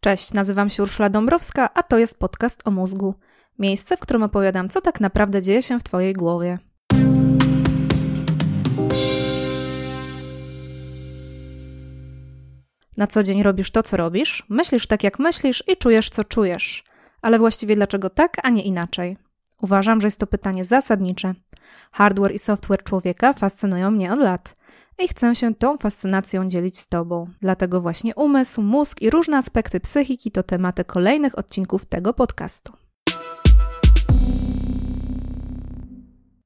Cześć, nazywam się Urszula Dąbrowska, a to jest podcast o mózgu. Miejsce, w którym opowiadam, co tak naprawdę dzieje się w Twojej głowie. Na co dzień robisz to, co robisz, myślisz tak, jak myślisz i czujesz, co czujesz. Ale właściwie dlaczego tak, a nie inaczej? Uważam, że jest to pytanie zasadnicze. Hardware i software człowieka fascynują mnie od lat i chcę się tą fascynacją dzielić z Tobą. Dlatego właśnie umysł, mózg i różne aspekty psychiki to tematy kolejnych odcinków tego podcastu.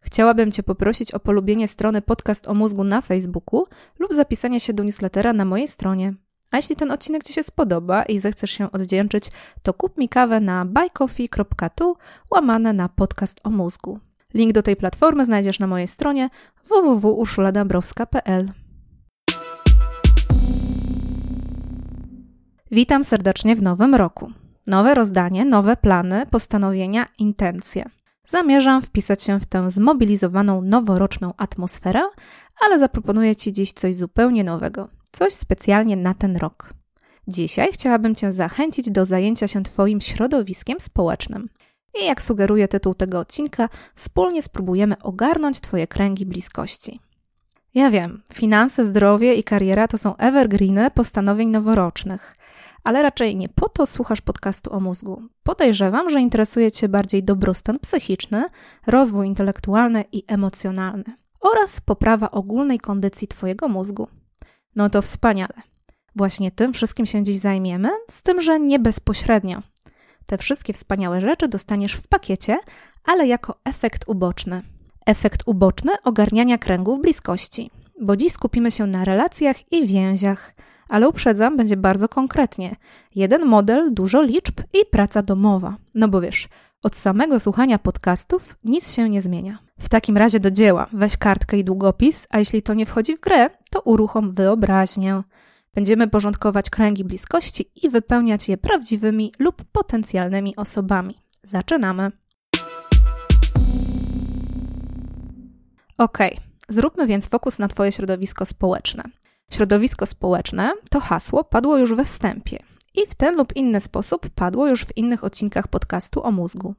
Chciałabym Cię poprosić o polubienie strony Podcast o mózgu na Facebooku lub zapisanie się do newslettera na mojej stronie. A jeśli ten odcinek Ci się spodoba i zechcesz się odwdzięczyć, to kup mi kawę na buycoffee.tu łamane na podcast o mózgu. Link do tej platformy znajdziesz na mojej stronie www.urszuladambrowska.pl. Witam serdecznie w nowym roku. Nowe rozdanie, nowe plany, postanowienia, intencje. Zamierzam wpisać się w tę zmobilizowaną noworoczną atmosferę, ale zaproponuję Ci dziś coś zupełnie nowego, coś specjalnie na ten rok. Dzisiaj chciałabym Cię zachęcić do zajęcia się Twoim środowiskiem społecznym. I jak sugeruje tytuł tego odcinka, wspólnie spróbujemy ogarnąć Twoje kręgi bliskości. Ja wiem, finanse, zdrowie i kariera to są evergreeny postanowień noworocznych, ale raczej nie po to słuchasz podcastu o mózgu. Podejrzewam, że interesuje Cię bardziej dobrostan psychiczny, rozwój intelektualny i emocjonalny oraz poprawa ogólnej kondycji Twojego mózgu. No to wspaniale. Właśnie tym wszystkim się dziś zajmiemy, z tym, że nie bezpośrednio. Te wszystkie wspaniałe rzeczy dostaniesz w pakiecie, ale jako efekt uboczny. Efekt uboczny ogarniania kręgów bliskości, bo dziś skupimy się na relacjach i więziach, ale uprzedzam, będzie bardzo konkretnie. Jeden model, dużo liczb i praca domowa. No bo wiesz, od samego słuchania podcastów nic się nie zmienia. W takim razie do dzieła, weź kartkę i długopis, a jeśli to nie wchodzi w grę, to uruchom wyobraźnię. Będziemy porządkować kręgi bliskości i wypełniać je prawdziwymi lub potencjalnymi osobami. Zaczynamy. Ok, zróbmy więc fokus na Twoje środowisko społeczne. Środowisko społeczne to hasło padło już we wstępie i w ten lub inny sposób padło już w innych odcinkach podcastu o mózgu.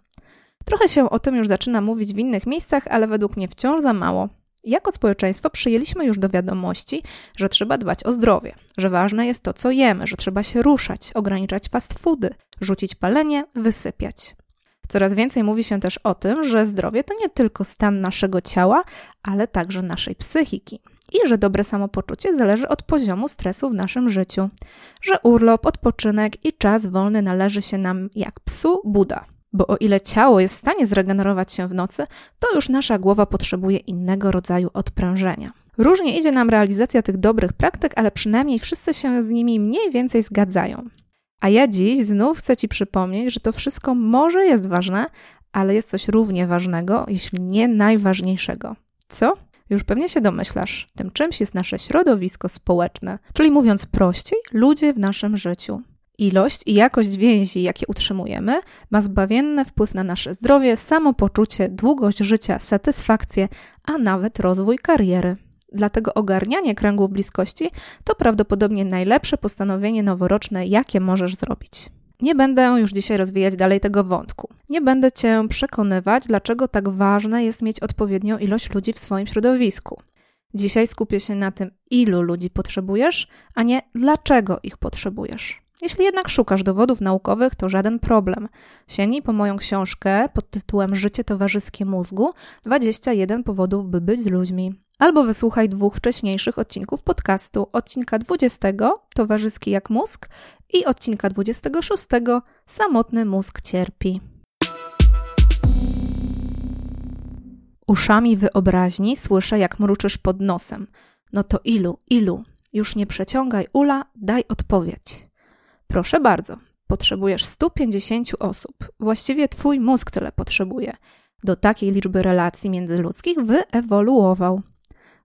Trochę się o tym już zaczyna mówić w innych miejscach, ale według mnie wciąż za mało. Jako społeczeństwo przyjęliśmy już do wiadomości, że trzeba dbać o zdrowie, że ważne jest to, co jemy, że trzeba się ruszać, ograniczać fast foody, rzucić palenie, wysypiać. Coraz więcej mówi się też o tym, że zdrowie to nie tylko stan naszego ciała, ale także naszej psychiki. I że dobre samopoczucie zależy od poziomu stresu w naszym życiu. Że urlop, odpoczynek i czas wolny należy się nam jak psu Buda bo o ile ciało jest w stanie zregenerować się w nocy, to już nasza głowa potrzebuje innego rodzaju odprężenia. Różnie idzie nam realizacja tych dobrych praktyk, ale przynajmniej wszyscy się z nimi mniej więcej zgadzają. A ja dziś znów chcę Ci przypomnieć, że to wszystko może jest ważne, ale jest coś równie ważnego, jeśli nie najważniejszego. Co? Już pewnie się domyślasz, tym czymś jest nasze środowisko społeczne, czyli mówiąc prościej, ludzie w naszym życiu. Ilość i jakość więzi, jakie utrzymujemy, ma zbawienny wpływ na nasze zdrowie, samopoczucie, długość życia, satysfakcję, a nawet rozwój kariery. Dlatego ogarnianie kręgów bliskości to prawdopodobnie najlepsze postanowienie noworoczne, jakie możesz zrobić. Nie będę już dzisiaj rozwijać dalej tego wątku. Nie będę Cię przekonywać, dlaczego tak ważne jest mieć odpowiednią ilość ludzi w swoim środowisku. Dzisiaj skupię się na tym, ilu ludzi potrzebujesz, a nie dlaczego ich potrzebujesz. Jeśli jednak szukasz dowodów naukowych, to żaden problem. Sięgnij po moją książkę pod tytułem Życie towarzyskie mózgu 21 powodów, by być z ludźmi. Albo wysłuchaj dwóch wcześniejszych odcinków podcastu. Odcinka 20 Towarzyski jak mózg i odcinka 26 Samotny mózg cierpi. Uszami wyobraźni słyszę, jak mruczysz pod nosem. No to ilu, ilu? Już nie przeciągaj ula, daj odpowiedź. Proszę bardzo, potrzebujesz 150 osób. Właściwie twój mózg tyle potrzebuje. Do takiej liczby relacji międzyludzkich wyewoluował.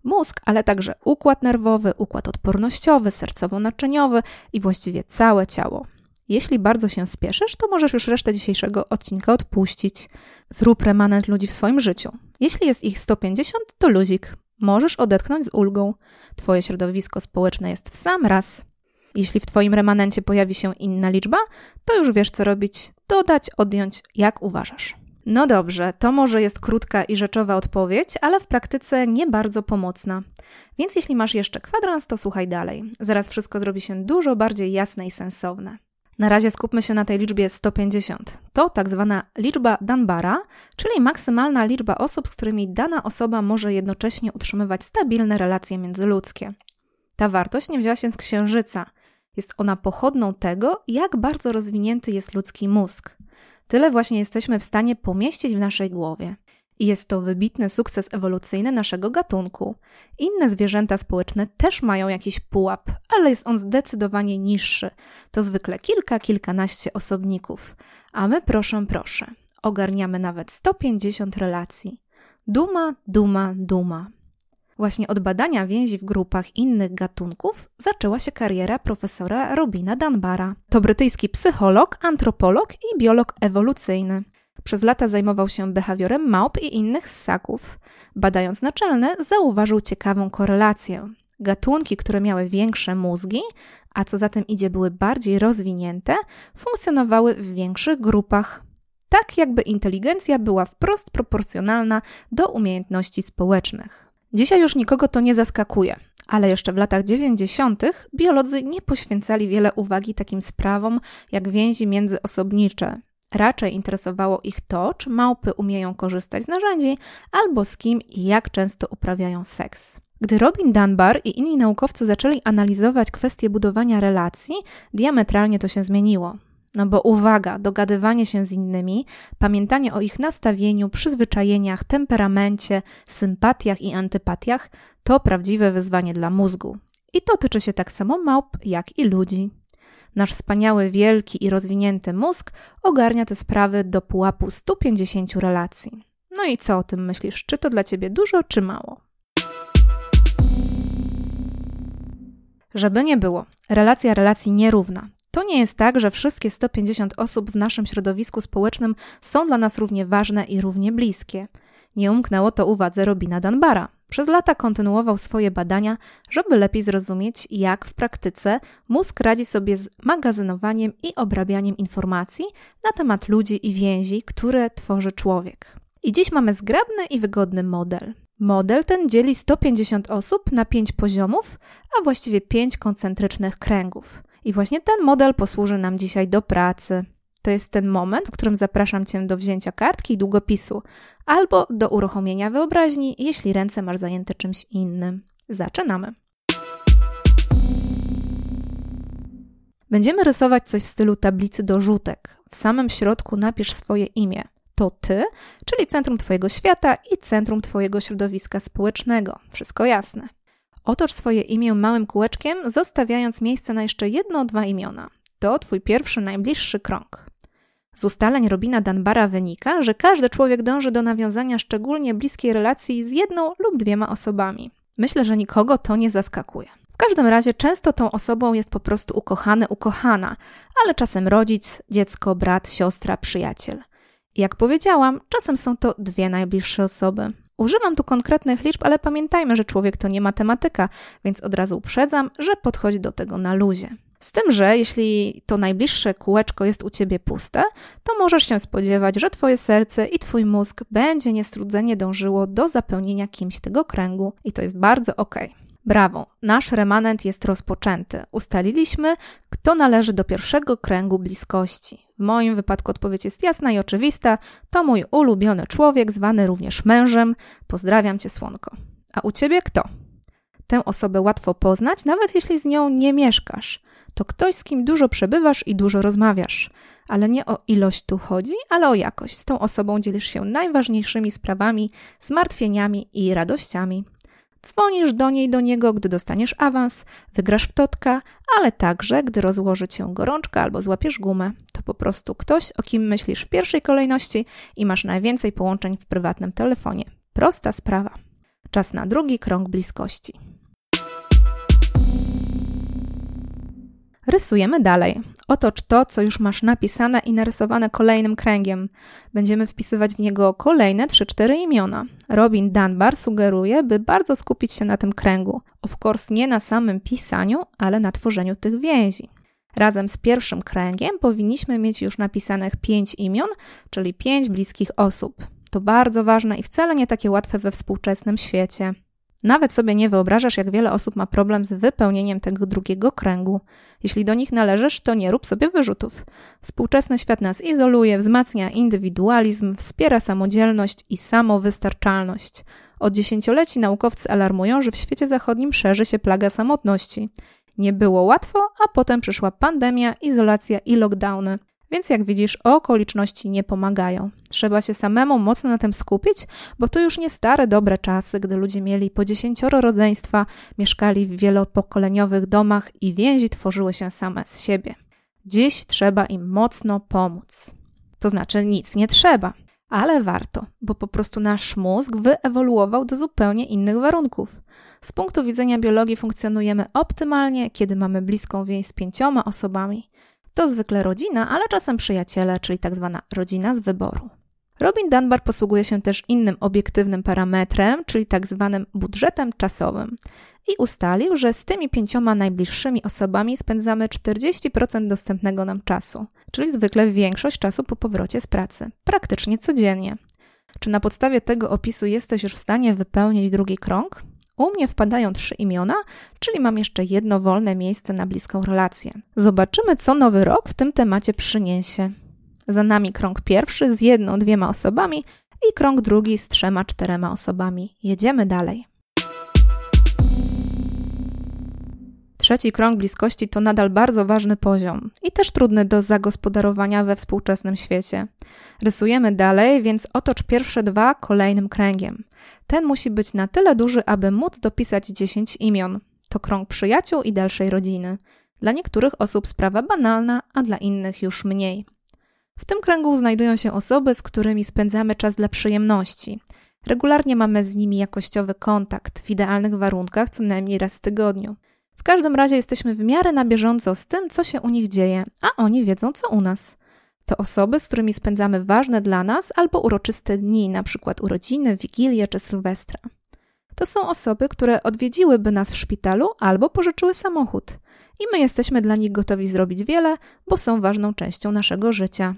Mózg, ale także układ nerwowy, układ odpornościowy, sercowo-naczyniowy i właściwie całe ciało. Jeśli bardzo się spieszysz, to możesz już resztę dzisiejszego odcinka odpuścić. Zrób remanent ludzi w swoim życiu. Jeśli jest ich 150, to luzik. Możesz odetchnąć z ulgą. Twoje środowisko społeczne jest w sam raz. Jeśli w Twoim remanencie pojawi się inna liczba, to już wiesz co robić, dodać, odjąć, jak uważasz. No dobrze, to może jest krótka i rzeczowa odpowiedź, ale w praktyce nie bardzo pomocna. Więc jeśli masz jeszcze kwadrans, to słuchaj dalej. Zaraz wszystko zrobi się dużo bardziej jasne i sensowne. Na razie skupmy się na tej liczbie 150. To tak zwana liczba Dunbara, czyli maksymalna liczba osób, z którymi dana osoba może jednocześnie utrzymywać stabilne relacje międzyludzkie. Ta wartość nie wzięła się z księżyca. Jest ona pochodną tego, jak bardzo rozwinięty jest ludzki mózg. Tyle właśnie jesteśmy w stanie pomieścić w naszej głowie. I jest to wybitny sukces ewolucyjny naszego gatunku. Inne zwierzęta społeczne też mają jakiś pułap, ale jest on zdecydowanie niższy. To zwykle kilka, kilkanaście osobników. A my, proszę, proszę, ogarniamy nawet 150 relacji. Duma, duma, duma. Właśnie od badania więzi w grupach innych gatunków zaczęła się kariera profesora Robina Dunbara. To brytyjski psycholog, antropolog i biolog ewolucyjny. Przez lata zajmował się behawiorem małp i innych ssaków. Badając naczelne, zauważył ciekawą korelację. Gatunki, które miały większe mózgi, a co za tym idzie były bardziej rozwinięte, funkcjonowały w większych grupach. Tak jakby inteligencja była wprost proporcjonalna do umiejętności społecznych. Dzisiaj już nikogo to nie zaskakuje, ale jeszcze w latach 90. biolodzy nie poświęcali wiele uwagi takim sprawom jak więzi międzyosobnicze. Raczej interesowało ich to, czy małpy umieją korzystać z narzędzi, albo z kim i jak często uprawiają seks. Gdy Robin Dunbar i inni naukowcy zaczęli analizować kwestie budowania relacji, diametralnie to się zmieniło. No bo uwaga, dogadywanie się z innymi, pamiętanie o ich nastawieniu, przyzwyczajeniach, temperamencie, sympatiach i antypatiach to prawdziwe wyzwanie dla mózgu. I to tyczy się tak samo małp, jak i ludzi. Nasz wspaniały, wielki i rozwinięty mózg ogarnia te sprawy do pułapu 150 relacji. No i co o tym myślisz? Czy to dla ciebie dużo, czy mało? Żeby nie było, relacja relacji nierówna. To nie jest tak, że wszystkie 150 osób w naszym środowisku społecznym są dla nas równie ważne i równie bliskie. Nie umknęło to uwadze Robina Dunbara. Przez lata kontynuował swoje badania, żeby lepiej zrozumieć, jak w praktyce mózg radzi sobie z magazynowaniem i obrabianiem informacji na temat ludzi i więzi, które tworzy człowiek. I dziś mamy zgrabny i wygodny model. Model ten dzieli 150 osób na 5 poziomów, a właściwie 5 koncentrycznych kręgów. I właśnie ten model posłuży nam dzisiaj do pracy. To jest ten moment, w którym zapraszam Cię do wzięcia kartki i długopisu, albo do uruchomienia wyobraźni, jeśli ręce masz zajęte czymś innym. Zaczynamy. Będziemy rysować coś w stylu tablicy do. W samym środku napisz swoje imię. To ty, czyli centrum Twojego świata i centrum Twojego środowiska społecznego. Wszystko jasne. Otocz swoje imię małym kółeczkiem, zostawiając miejsce na jeszcze jedno, dwa imiona. To Twój pierwszy, najbliższy krąg. Z ustaleń Robina Dunbara wynika, że każdy człowiek dąży do nawiązania szczególnie bliskiej relacji z jedną lub dwiema osobami. Myślę, że nikogo to nie zaskakuje. W każdym razie często tą osobą jest po prostu ukochany, ukochana, ale czasem rodzic, dziecko, brat, siostra, przyjaciel. Jak powiedziałam, czasem są to dwie najbliższe osoby. Używam tu konkretnych liczb, ale pamiętajmy, że człowiek to nie matematyka, więc od razu uprzedzam, że podchodzi do tego na luzie. Z tym, że jeśli to najbliższe kółeczko jest u ciebie puste, to możesz się spodziewać, że twoje serce i twój mózg będzie niestrudzenie dążyło do zapełnienia kimś tego kręgu i to jest bardzo ok. Brawo, nasz remanent jest rozpoczęty. Ustaliliśmy, kto należy do pierwszego kręgu bliskości. W moim wypadku odpowiedź jest jasna i oczywista. To mój ulubiony człowiek, zwany również mężem. Pozdrawiam cię, słonko. A u ciebie kto? Tę osobę łatwo poznać, nawet jeśli z nią nie mieszkasz. To ktoś, z kim dużo przebywasz i dużo rozmawiasz. Ale nie o ilość tu chodzi, ale o jakość. Z tą osobą dzielisz się najważniejszymi sprawami, zmartwieniami i radościami. Dzwonisz do niej, do niego, gdy dostaniesz awans, wygrasz w totka, ale także, gdy rozłoży cię gorączka albo złapiesz gumę. To po prostu ktoś, o kim myślisz w pierwszej kolejności i masz najwięcej połączeń w prywatnym telefonie. Prosta sprawa. Czas na drugi krąg bliskości. Rysujemy dalej. Otocz to, co już masz napisane i narysowane kolejnym kręgiem. Będziemy wpisywać w niego kolejne 3-4 imiona. Robin Dunbar sugeruje, by bardzo skupić się na tym kręgu. Of course nie na samym pisaniu, ale na tworzeniu tych więzi. Razem z pierwszym kręgiem powinniśmy mieć już napisanych 5 imion, czyli 5 bliskich osób. To bardzo ważne i wcale nie takie łatwe we współczesnym świecie. Nawet sobie nie wyobrażasz, jak wiele osób ma problem z wypełnieniem tego drugiego kręgu. Jeśli do nich należysz, to nie rób sobie wyrzutów. Współczesny świat nas izoluje, wzmacnia indywidualizm, wspiera samodzielność i samowystarczalność. Od dziesięcioleci naukowcy alarmują, że w świecie zachodnim szerzy się plaga samotności. Nie było łatwo, a potem przyszła pandemia, izolacja i lockdowny. Więc jak widzisz, okoliczności nie pomagają. Trzeba się samemu mocno na tym skupić, bo to już nie stare dobre czasy, gdy ludzie mieli po dziesięcioro rodzeństwa, mieszkali w wielopokoleniowych domach i więzi tworzyły się same z siebie. Dziś trzeba im mocno pomóc. To znaczy nic nie trzeba, ale warto, bo po prostu nasz mózg wyewoluował do zupełnie innych warunków. Z punktu widzenia biologii funkcjonujemy optymalnie, kiedy mamy bliską więź z pięcioma osobami. To zwykle rodzina, ale czasem przyjaciele, czyli tak zwana rodzina z wyboru. Robin Dunbar posługuje się też innym obiektywnym parametrem, czyli tak zwanym budżetem czasowym. I ustalił, że z tymi pięcioma najbliższymi osobami spędzamy 40% dostępnego nam czasu, czyli zwykle większość czasu po powrocie z pracy, praktycznie codziennie. Czy na podstawie tego opisu jesteś już w stanie wypełnić drugi krąg? U mnie wpadają trzy imiona, czyli mam jeszcze jedno wolne miejsce na bliską relację. Zobaczymy, co nowy rok w tym temacie przyniesie. Za nami krąg pierwszy z jedną, dwiema osobami i krąg drugi z trzema, czterema osobami. Jedziemy dalej. Trzeci krąg bliskości to nadal bardzo ważny poziom i też trudny do zagospodarowania we współczesnym świecie. Rysujemy dalej, więc otocz pierwsze dwa kolejnym kręgiem. Ten musi być na tyle duży, aby móc dopisać 10 imion. To krąg przyjaciół i dalszej rodziny. Dla niektórych osób sprawa banalna, a dla innych już mniej. W tym kręgu znajdują się osoby, z którymi spędzamy czas dla przyjemności. Regularnie mamy z nimi jakościowy kontakt, w idealnych warunkach co najmniej raz w tygodniu. W każdym razie jesteśmy w miarę na bieżąco z tym, co się u nich dzieje, a oni wiedzą, co u nas. To osoby, z którymi spędzamy ważne dla nas albo uroczyste dni, np. urodziny, wigilie czy sylwestra. To są osoby, które odwiedziłyby nas w szpitalu albo pożyczyły samochód. I my jesteśmy dla nich gotowi zrobić wiele, bo są ważną częścią naszego życia.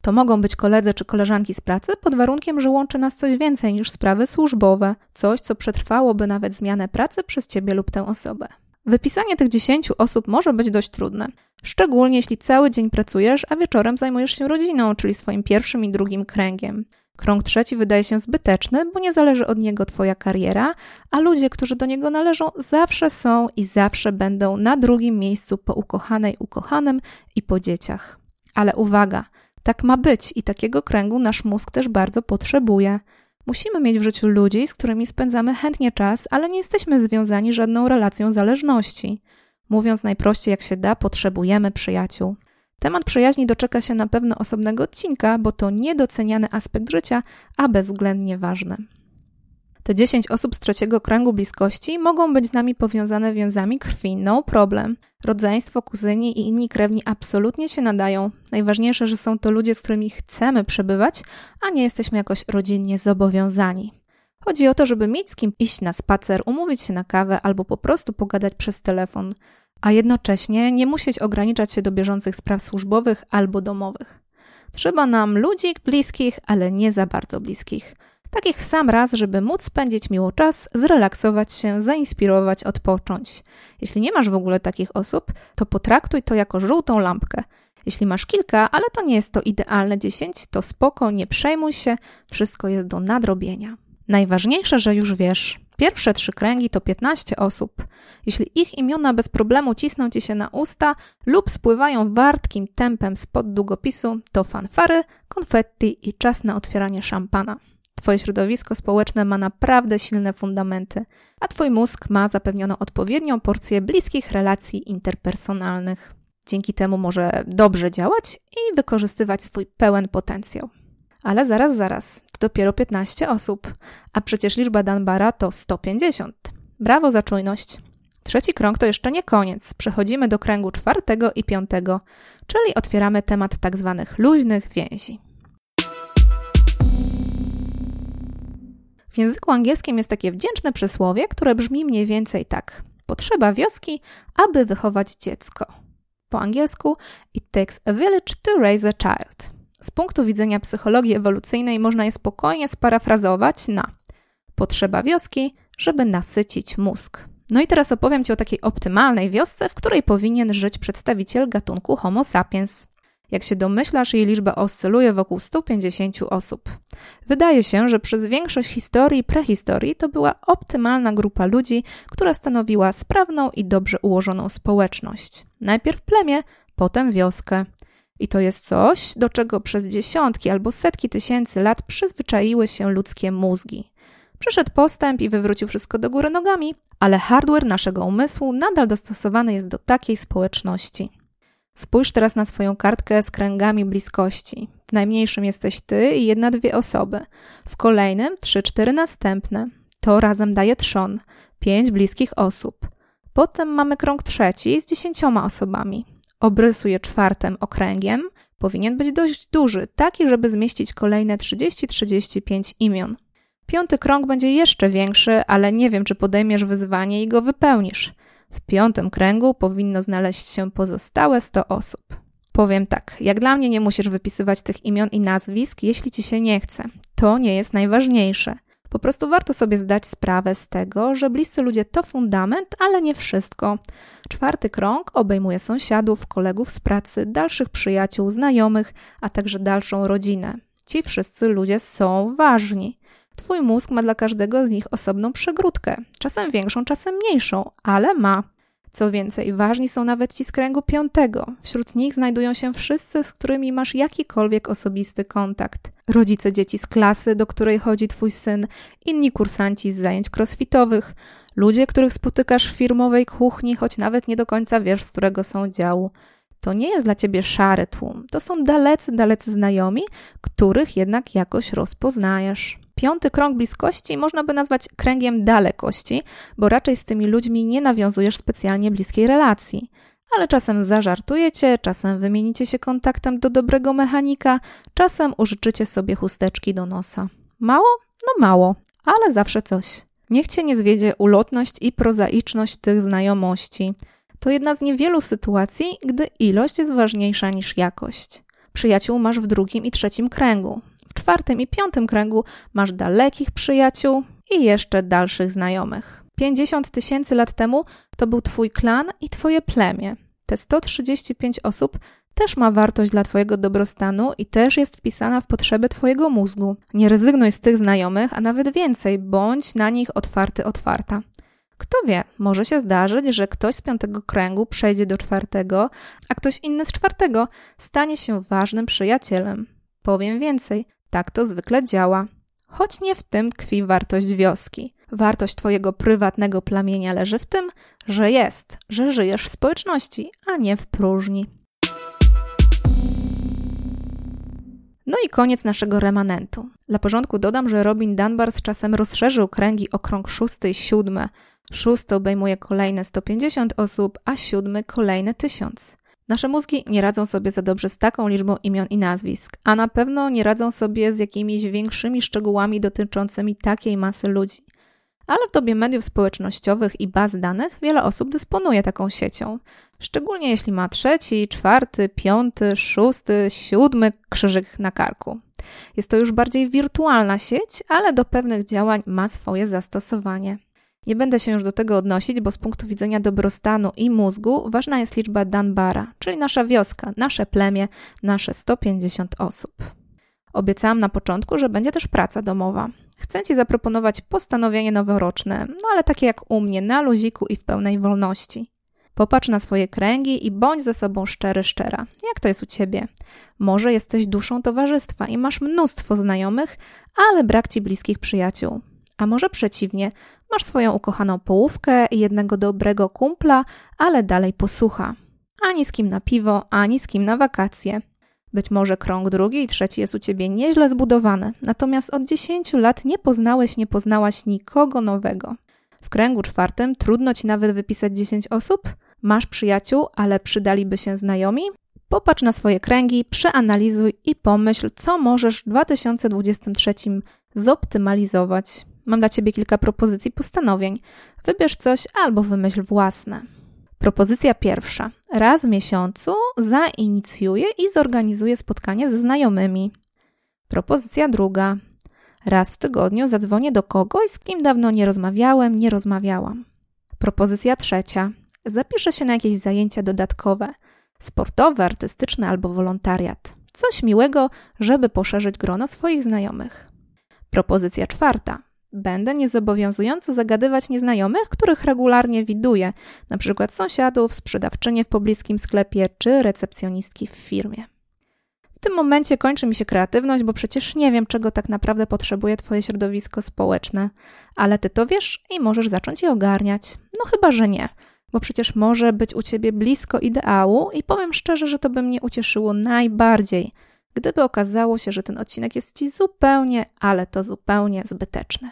To mogą być koledzy czy koleżanki z pracy, pod warunkiem, że łączy nas coś więcej niż sprawy służbowe, coś, co przetrwałoby nawet zmianę pracy przez ciebie lub tę osobę. Wypisanie tych 10 osób może być dość trudne, szczególnie jeśli cały dzień pracujesz, a wieczorem zajmujesz się rodziną, czyli swoim pierwszym i drugim kręgiem. Krąg trzeci wydaje się zbyteczny, bo nie zależy od niego Twoja kariera, a ludzie, którzy do niego należą, zawsze są i zawsze będą na drugim miejscu po ukochanej, ukochanym i po dzieciach. Ale uwaga, tak ma być i takiego kręgu nasz mózg też bardzo potrzebuje. Musimy mieć w życiu ludzi, z którymi spędzamy chętnie czas, ale nie jesteśmy związani żadną relacją zależności. Mówiąc najprościej jak się da, potrzebujemy przyjaciół. Temat przyjaźni doczeka się na pewno osobnego odcinka, bo to niedoceniany aspekt życia, a bezwzględnie ważny. Te 10 osób z trzeciego kręgu bliskości mogą być z nami powiązane więzami krwi, no problem. Rodzeństwo, kuzyni i inni krewni absolutnie się nadają. Najważniejsze, że są to ludzie, z którymi chcemy przebywać, a nie jesteśmy jakoś rodzinnie zobowiązani. Chodzi o to, żeby mieć z kim iść na spacer, umówić się na kawę albo po prostu pogadać przez telefon, a jednocześnie nie musieć ograniczać się do bieżących spraw służbowych albo domowych. Trzeba nam ludzi bliskich, ale nie za bardzo bliskich takich w sam raz, żeby móc spędzić miło czas, zrelaksować się, zainspirować, odpocząć. Jeśli nie masz w ogóle takich osób, to potraktuj to jako żółtą lampkę. Jeśli masz kilka, ale to nie jest to idealne 10, to spoko, nie przejmuj się, wszystko jest do nadrobienia. Najważniejsze, że już wiesz, pierwsze trzy kręgi to 15 osób. Jeśli ich imiona bez problemu cisną ci się na usta lub spływają wartkim tempem spod długopisu, to fanfary, konfetti i czas na otwieranie szampana. Twoje środowisko społeczne ma naprawdę silne fundamenty, a Twój mózg ma zapewnioną odpowiednią porcję bliskich relacji interpersonalnych. Dzięki temu może dobrze działać i wykorzystywać swój pełen potencjał. Ale zaraz, zaraz, to dopiero 15 osób, a przecież liczba Danbara to 150. Brawo za czujność. Trzeci krąg to jeszcze nie koniec. Przechodzimy do kręgu czwartego i piątego, czyli otwieramy temat tak zwanych luźnych więzi. W języku angielskim jest takie wdzięczne przysłowie, które brzmi mniej więcej tak: Potrzeba wioski, aby wychować dziecko. Po angielsku, it takes a village to raise a child. Z punktu widzenia psychologii ewolucyjnej można je spokojnie sparafrazować na potrzeba wioski, żeby nasycić mózg. No i teraz opowiem Ci o takiej optymalnej wiosce, w której powinien żyć przedstawiciel gatunku Homo sapiens. Jak się domyślasz, jej liczba oscyluje wokół 150 osób. Wydaje się, że przez większość historii i prehistorii to była optymalna grupa ludzi, która stanowiła sprawną i dobrze ułożoną społeczność. Najpierw plemię, potem wioskę. I to jest coś, do czego przez dziesiątki albo setki tysięcy lat przyzwyczaiły się ludzkie mózgi. Przyszedł postęp i wywrócił wszystko do góry nogami, ale hardware naszego umysłu nadal dostosowany jest do takiej społeczności. Spójrz teraz na swoją kartkę z kręgami bliskości. W najmniejszym jesteś ty i jedna, dwie osoby. W kolejnym trzy, cztery następne. To razem daje trzon. Pięć bliskich osób. Potem mamy krąg trzeci z dziesięcioma osobami. Obrysuję czwartym okręgiem. Powinien być dość duży, taki, żeby zmieścić kolejne 30-35 imion. Piąty krąg będzie jeszcze większy, ale nie wiem, czy podejmiesz wyzwanie i go wypełnisz. W piątym kręgu powinno znaleźć się pozostałe 100 osób. Powiem tak, jak dla mnie nie musisz wypisywać tych imion i nazwisk, jeśli ci się nie chce. To nie jest najważniejsze. Po prostu warto sobie zdać sprawę z tego, że bliscy ludzie to fundament, ale nie wszystko. Czwarty krąg obejmuje sąsiadów, kolegów z pracy, dalszych przyjaciół, znajomych, a także dalszą rodzinę. Ci wszyscy ludzie są ważni. Twój mózg ma dla każdego z nich osobną przegródkę, czasem większą, czasem mniejszą, ale ma. Co więcej, ważni są nawet ci z kręgu piątego. Wśród nich znajdują się wszyscy, z którymi masz jakikolwiek osobisty kontakt. Rodzice dzieci z klasy, do której chodzi twój syn, inni kursanci z zajęć crossfitowych, ludzie, których spotykasz w firmowej kuchni, choć nawet nie do końca wiesz, z którego są działu. To nie jest dla ciebie szary tłum. To są dalecy, dalecy znajomi, których jednak jakoś rozpoznajesz. Piąty krąg bliskości można by nazwać kręgiem dalekości, bo raczej z tymi ludźmi nie nawiązujesz specjalnie bliskiej relacji. Ale czasem zażartujecie, czasem wymienicie się kontaktem do dobrego mechanika, czasem użyczycie sobie chusteczki do nosa. Mało? No mało, ale zawsze coś. Niech cię nie zwiedzie ulotność i prozaiczność tych znajomości. To jedna z niewielu sytuacji, gdy ilość jest ważniejsza niż jakość. Przyjaciół masz w drugim i trzecim kręgu czwartym i piątym kręgu masz dalekich przyjaciół i jeszcze dalszych znajomych. 50 tysięcy lat temu to był Twój klan i Twoje plemię. Te 135 osób też ma wartość dla Twojego dobrostanu i też jest wpisana w potrzeby Twojego mózgu. Nie rezygnuj z tych znajomych, a nawet więcej, bądź na nich otwarty, otwarta. Kto wie, może się zdarzyć, że ktoś z piątego kręgu przejdzie do czwartego, a ktoś inny z czwartego stanie się ważnym przyjacielem. Powiem więcej, tak to zwykle działa. Choć nie w tym tkwi wartość wioski. Wartość Twojego prywatnego plamienia leży w tym, że jest, że żyjesz w społeczności, a nie w próżni. No i koniec naszego remanentu. Dla porządku dodam, że Robin Dunbar z czasem rozszerzył kręgi o krąg szósty i siódmy. Szósty obejmuje kolejne 150 osób, a siódmy kolejne 1000. Nasze mózgi nie radzą sobie za dobrze z taką liczbą imion i nazwisk, a na pewno nie radzą sobie z jakimiś większymi szczegółami dotyczącymi takiej masy ludzi. Ale w dobie mediów społecznościowych i baz danych wiele osób dysponuje taką siecią. Szczególnie jeśli ma trzeci, czwarty, piąty, szósty, siódmy krzyżyk na karku. Jest to już bardziej wirtualna sieć, ale do pewnych działań ma swoje zastosowanie. Nie będę się już do tego odnosić, bo z punktu widzenia dobrostanu i mózgu ważna jest liczba Danbara, czyli nasza wioska, nasze plemię, nasze 150 osób. Obiecałam na początku, że będzie też praca domowa. Chcę Ci zaproponować postanowienie noworoczne, no ale takie jak u mnie, na luziku i w pełnej wolności. Popatrz na swoje kręgi i bądź ze sobą szczery, szczera. Jak to jest u Ciebie? Może jesteś duszą towarzystwa i masz mnóstwo znajomych, ale brak Ci bliskich przyjaciół. A może przeciwnie, masz swoją ukochaną połówkę i jednego dobrego kumpla, ale dalej posłucha. Ani z kim na piwo, ani z kim na wakacje. Być może krąg drugi i trzeci jest u ciebie nieźle zbudowany, natomiast od dziesięciu lat nie poznałeś, nie poznałaś nikogo nowego. W kręgu czwartym trudno ci nawet wypisać 10 osób? Masz przyjaciół, ale przydaliby się znajomi? Popatrz na swoje kręgi, przeanalizuj i pomyśl, co możesz w 2023 zoptymalizować. Mam dla Ciebie kilka propozycji postanowień. Wybierz coś albo wymyśl własne. Propozycja pierwsza. Raz w miesiącu zainicjuję i zorganizuję spotkanie ze znajomymi. Propozycja druga. Raz w tygodniu zadzwonię do kogoś, z kim dawno nie rozmawiałem, nie rozmawiałam. Propozycja trzecia. Zapiszę się na jakieś zajęcia dodatkowe sportowe, artystyczne albo wolontariat. Coś miłego, żeby poszerzyć grono swoich znajomych. Propozycja czwarta. Będę niezobowiązująco zagadywać nieznajomych, których regularnie widuję, np. sąsiadów, sprzedawczynie w pobliskim sklepie czy recepcjonistki w firmie. W tym momencie kończy mi się kreatywność, bo przecież nie wiem, czego tak naprawdę potrzebuje Twoje środowisko społeczne, ale Ty to wiesz i możesz zacząć je ogarniać. No chyba, że nie, bo przecież może być u Ciebie blisko ideału i powiem szczerze, że to by mnie ucieszyło najbardziej, gdyby okazało się, że ten odcinek jest Ci zupełnie, ale to zupełnie zbyteczny.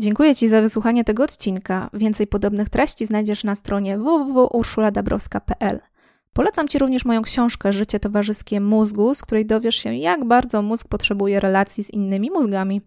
Dziękuję Ci za wysłuchanie tego odcinka. Więcej podobnych treści znajdziesz na stronie www.urszuladabrowska.pl. Polecam Ci również moją książkę Życie towarzyskie mózgu, z której dowiesz się, jak bardzo mózg potrzebuje relacji z innymi mózgami.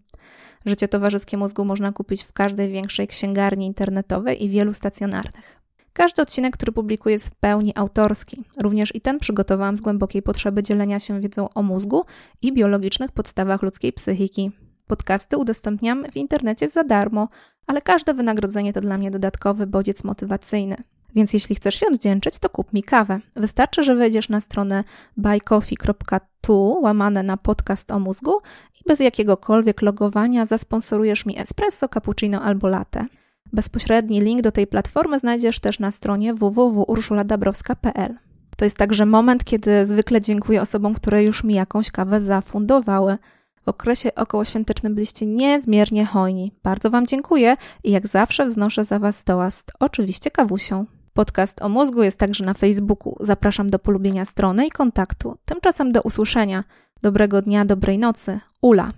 Życie towarzyskie mózgu można kupić w każdej większej księgarni internetowej i wielu stacjonarnych. Każdy odcinek, który publikuję, jest w pełni autorski. Również i ten przygotowałam z głębokiej potrzeby dzielenia się wiedzą o mózgu i biologicznych podstawach ludzkiej psychiki. Podcasty udostępniam w internecie za darmo, ale każde wynagrodzenie to dla mnie dodatkowy bodziec motywacyjny. Więc jeśli chcesz się odwdzięczyć, to kup mi kawę. Wystarczy, że wejdziesz na stronę buycoffee.tu łamane na podcast o mózgu i bez jakiegokolwiek logowania zasponsorujesz mi espresso, cappuccino albo latte. Bezpośredni link do tej platformy znajdziesz też na stronie www.urszuladabrowska.pl. To jest także moment, kiedy zwykle dziękuję osobom, które już mi jakąś kawę zafundowały. W okresie okołoświątecznym byliście niezmiernie hojni. Bardzo Wam dziękuję i jak zawsze wznoszę za Was toast, oczywiście kawusią. Podcast o mózgu jest także na Facebooku. Zapraszam do polubienia strony i kontaktu. Tymczasem do usłyszenia. Dobrego dnia, dobrej nocy. Ula.